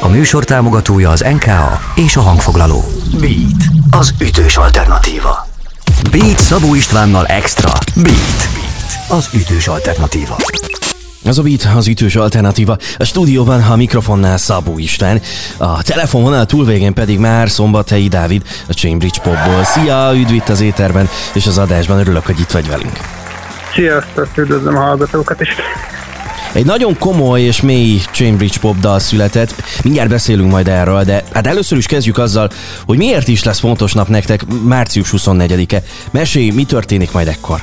A műsor támogatója az NKA és a hangfoglaló. Beat, az ütős alternatíva. Beat Szabó Istvánnal Extra. Beat, az ütős alternatíva. Az a Beat, az ütős alternatíva. A stúdióban a mikrofonnál Szabó István, a telefonvonal túlvégén pedig már Szombathelyi Dávid, a Cambridge Popból. Szia, üdv itt az éterben és az adásban, örülök, hogy itt vagy velünk. Sziasztok, üdvözlöm a hallgatókat is. Egy nagyon komoly és mély Cambridge pop dal született, mindjárt beszélünk majd erről, de hát először is kezdjük azzal, hogy miért is lesz fontos nap nektek március 24-e. Mesélj, mi történik majd ekkor?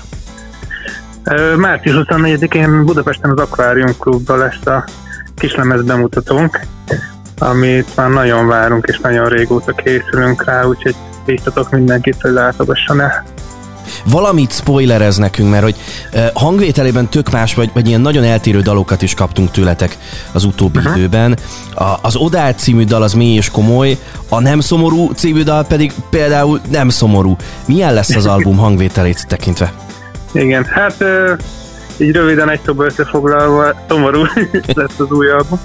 Március 24-én Budapesten az Aquarium Klubban lesz a kislemez bemutatónk, amit már nagyon várunk és nagyon régóta készülünk rá, úgyhogy bíztatok mindenkit, hogy látogasson el valamit spoilerez nekünk, mert hogy hangvételében tök más, vagy, vagy ilyen nagyon eltérő dalokat is kaptunk tőletek az utóbbi uh-huh. időben. A, az Odát című dal az mély és komoly, a Nem szomorú című dal pedig például nem szomorú. Milyen lesz az album hangvételét tekintve? Igen, hát így röviden egy szóba összefoglalva, szomorú lesz az új album.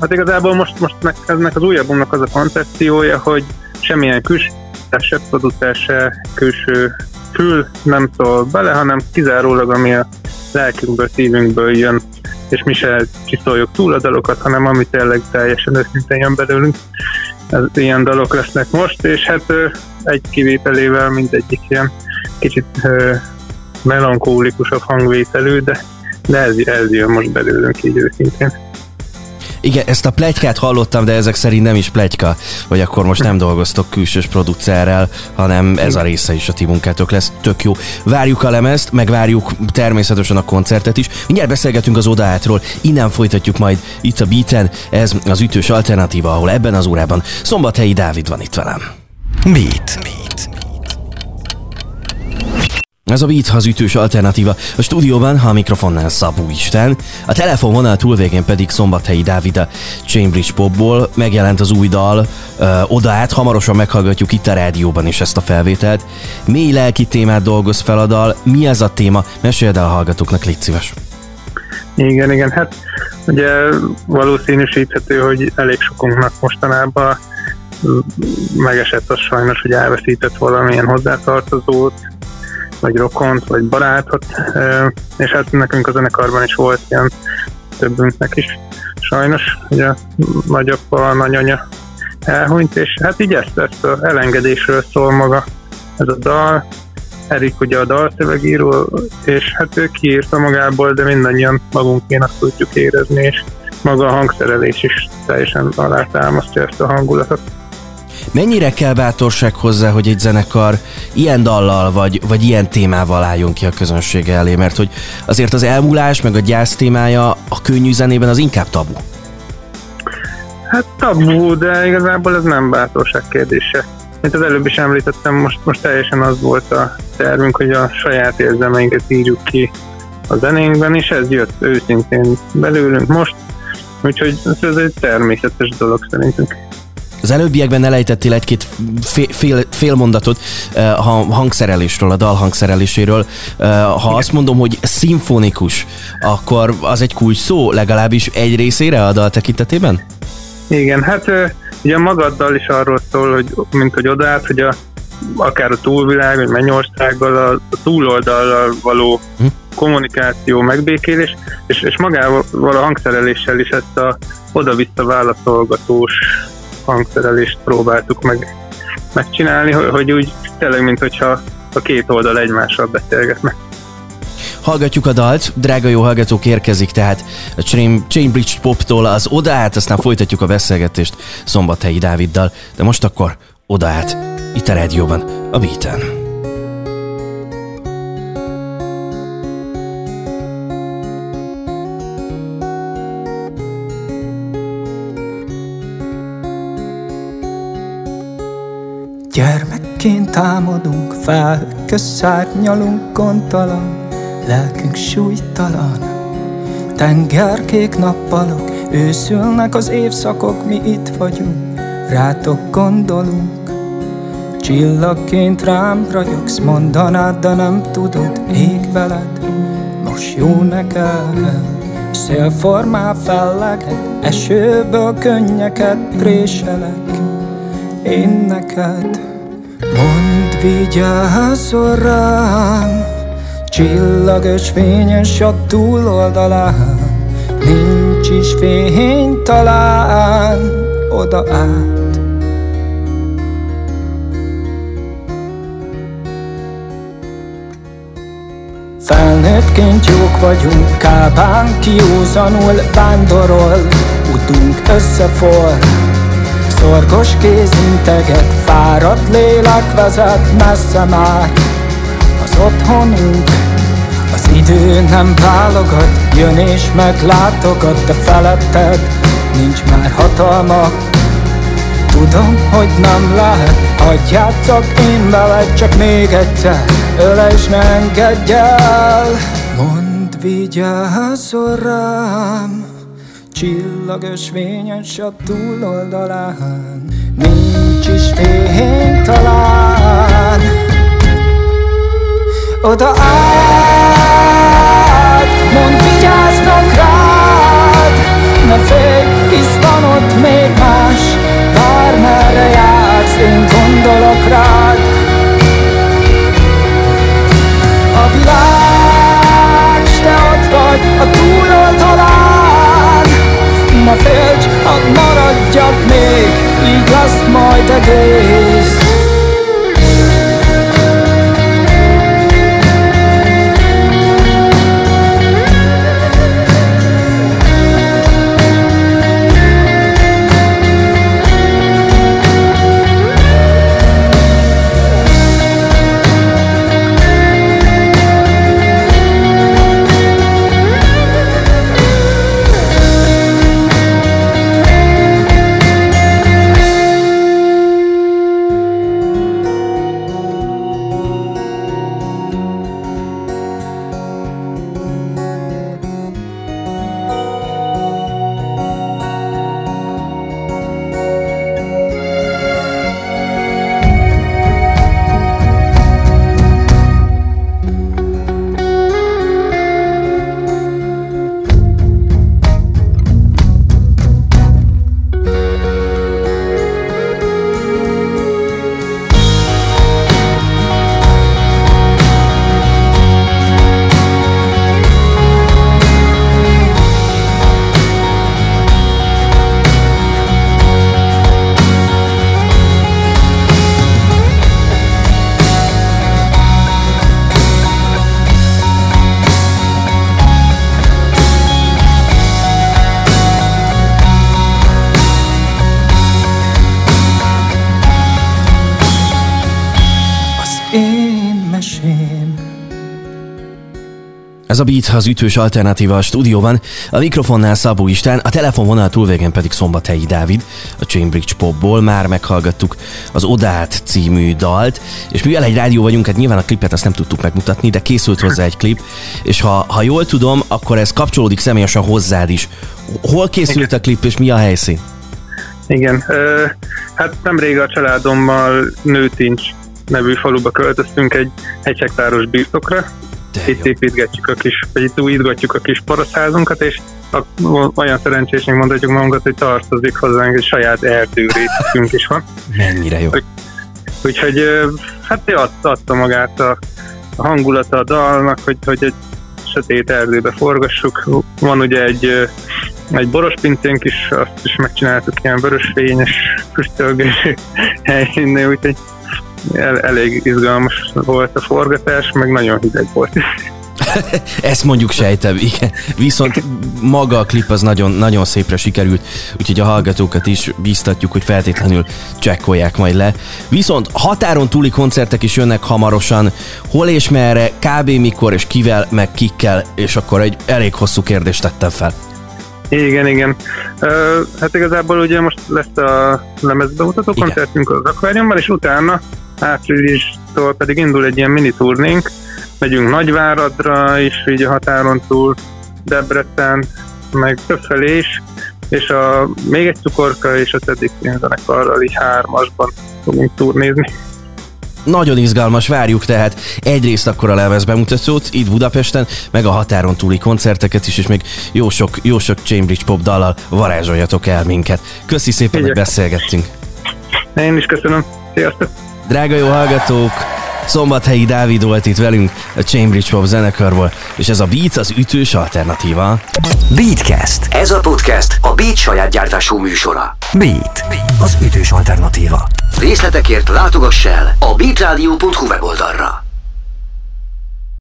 Hát igazából most, most ennek az új albumnak az a koncepciója, hogy semmilyen külső se producer, se külső fül nem szól bele, hanem kizárólag ami a lelkünkből, szívünkből jön, és mi se csiszoljuk túl a dalokat, hanem ami tényleg teljesen őszintén jön belőlünk. Ez, ilyen dalok lesznek most, és hát egy kivételével mindegyik ilyen kicsit melankólikusabb hangvételű, de, de ez, ez jön most belőlünk így őszintén. Igen, ezt a plegykát hallottam, de ezek szerint nem is plegyka, hogy akkor most nem dolgoztok külsős producerrel, hanem ez a része is a ti munkátok lesz. Tök jó. Várjuk a lemezt, meg várjuk természetesen a koncertet is. Mindjárt beszélgetünk az odaátról, innen folytatjuk majd itt a Beaten. Ez az ütős alternatíva, ahol ebben az órában Szombathelyi Dávid van itt velem. Beat. Beat. Ez a Beat az ütős alternatíva. A stúdióban a mikrofonnál Szabó Isten, a telefonvonal túlvégén pedig Szombathelyi Dávid a Cambridge Popból. Megjelent az új dal, ö, odaát, hamarosan meghallgatjuk itt a rádióban is ezt a felvételt. Mély lelki témát dolgoz fel a dal. Mi ez a téma? Meséld el a hallgatóknak, légy szíves. Igen, igen, hát ugye valószínűsíthető, hogy elég sokunknak mostanában megesett az sajnos, hogy elveszített valamilyen hozzátartozót, vagy rokont, vagy barátot, és hát nekünk a zenekarban is volt ilyen többünknek is sajnos, ugye a nagyapa, a nagyanya elhunyt, és hát így ezt, ezt az elengedésről szól maga ez a dal, Erik ugye a dalszövegíró, és hát ő kiírta magából, de mindannyian magunkénak tudjuk érezni, és maga a hangszerelés is teljesen alátámasztja ezt a hangulatot. Mennyire kell bátorság hozzá, hogy egy zenekar ilyen dallal vagy, vagy ilyen témával álljon ki a közönség elé? Mert hogy azért az elmúlás meg a gyász témája a könnyű zenében az inkább tabu. Hát tabu, de igazából ez nem bátorság kérdése. Mint az előbb is említettem, most, most teljesen az volt a tervünk, hogy a saját érzelmeinket írjuk ki a zenénkben, és ez jött őszintén belőlünk most, úgyhogy ez egy természetes dolog szerintünk. Az előbbiekben elejtettél egy-két fél, fél, fél mondatot uh, a hangszerelésről, a dal hangszereléséről. Uh, ha azt mondom, hogy szimfonikus, akkor az egy kulcs szó legalábbis egy részére a dal tekintetében? Igen, hát ugye magaddal is arról szól, hogy mint hogy odaállt, hogy a, akár a túlvilág, vagy mennyországgal, a, a túloldallal való hm? kommunikáció, megbékélés, és, és magával a hangszereléssel is ezt a oda-vissza válaszolgatós hangszerelést próbáltuk meg megcsinálni, hogy úgy tényleg, mint hogyha a két oldal egymással beszélgetnek. Hallgatjuk a dalt, drága jó hallgatók, érkezik tehát a Chainbridge Poptól az odaát, aztán folytatjuk a beszélgetést Szombathelyi Dáviddal, de most akkor odaát, itt a rádióban, a Beaten. Gyermekként támadunk fel, közszárnyalunk gondtalan, lelkünk súlytalan. Tengerkék nappalok, őszülnek az évszakok, mi itt vagyunk, rátok gondolunk. Csillagként rám ragyogsz, mondanád, de nem tudod, ég veled, most jó neked. Szél formál felleget, esőből könnyeket préselek Én neked Mondd vigyázzol rám Csillagos fényes a túloldalán. Nincs is fény talán oda át. Felnőttként jók vagyunk, kábán kiúzanul vándorol Utunk összefor, szorgos kézinteget Fáradt lélek vezet messze már. Az otthonunk, az idő nem válogat Jön és meglátogat, de feletted nincs már hatalma. Tudom, hogy nem lehet, hagyj játszok én veled Csak még egyszer, ölej és ne engedj el. Mondd, vigyázzol rám Csillagos fényes a túloldalán Nincs is fény talán. Oda át, Félj, hadd maradjak még, így lesz majd egész Ez a Beat az ütős alternatíva a stúdióban, a mikrofonnál Szabó Istán, a telefonvonal túlvégen pedig Szombathelyi Dávid, a Cambridge Popból már meghallgattuk az Odát című dalt, és mivel egy rádió vagyunk, hát nyilván a klipet azt nem tudtuk megmutatni, de készült hozzá egy klip, és ha, ha jól tudom, akkor ez kapcsolódik személyesen hozzád is. Hol készült Igen. a klip, és mi a helyszín? Igen, ö, hát nemrég a családommal Nőtincs nevű faluba költöztünk egy egy hektáros birtokra, itt építgetjük a kis, vagy itt újítgatjuk a kis parasztházunkat, és a, olyan szerencsésnek mondhatjuk magunkat, hogy tartozik hozzánk, egy saját erdőrészünk is van. Mennyire jó. Úgy, úgyhogy hát adta, adta magát a, a hangulata a dalnak, hogy, hogy egy sötét erdőbe forgassuk. Van ugye egy, egy borospincénk is, azt is megcsináltuk ilyen vörösfényes, füstölgő helyszínnél, úgyhogy el, elég izgalmas volt a forgatás, meg nagyon hideg volt. Ezt mondjuk sejtem, igen. Viszont maga a klip az nagyon, nagyon szépre sikerült, úgyhogy a hallgatókat is biztatjuk, hogy feltétlenül csekkolják majd le. Viszont határon túli koncertek is jönnek hamarosan. Hol és merre, kb. mikor és kivel, meg kikkel, és akkor egy elég hosszú kérdést tettem fel. Igen, igen. Uh, hát igazából ugye most lesz a lemezbemutató koncertünk az akváriumban, és utána áprilistól pedig indul egy ilyen mini turnénk, megyünk Nagyváradra is, így a határon túl, Debrecen, meg többfelé is, és a, még egy cukorka és a Teddy zenekarral így hármasban fogunk turnézni. Nagyon izgalmas, várjuk tehát egyrészt akkor a lemez bemutatót itt Budapesten, meg a határon túli koncerteket is, és még jó sok, jó sok Cambridge Pop dallal varázsoljatok el minket. Köszi szépen, hogy Igyekszem. beszélgettünk. Én is köszönöm. Sziasztok! Drága jó hallgatók, Szombathelyi Dávid volt itt velünk a Cambridge Pop zenekarból, és ez a Beat az ütős alternatíva. Beatcast. Ez a podcast a Beat saját gyártású műsora. Beat. Az ütős alternatíva. Részletekért látogass el a beatradio.hu weboldalra.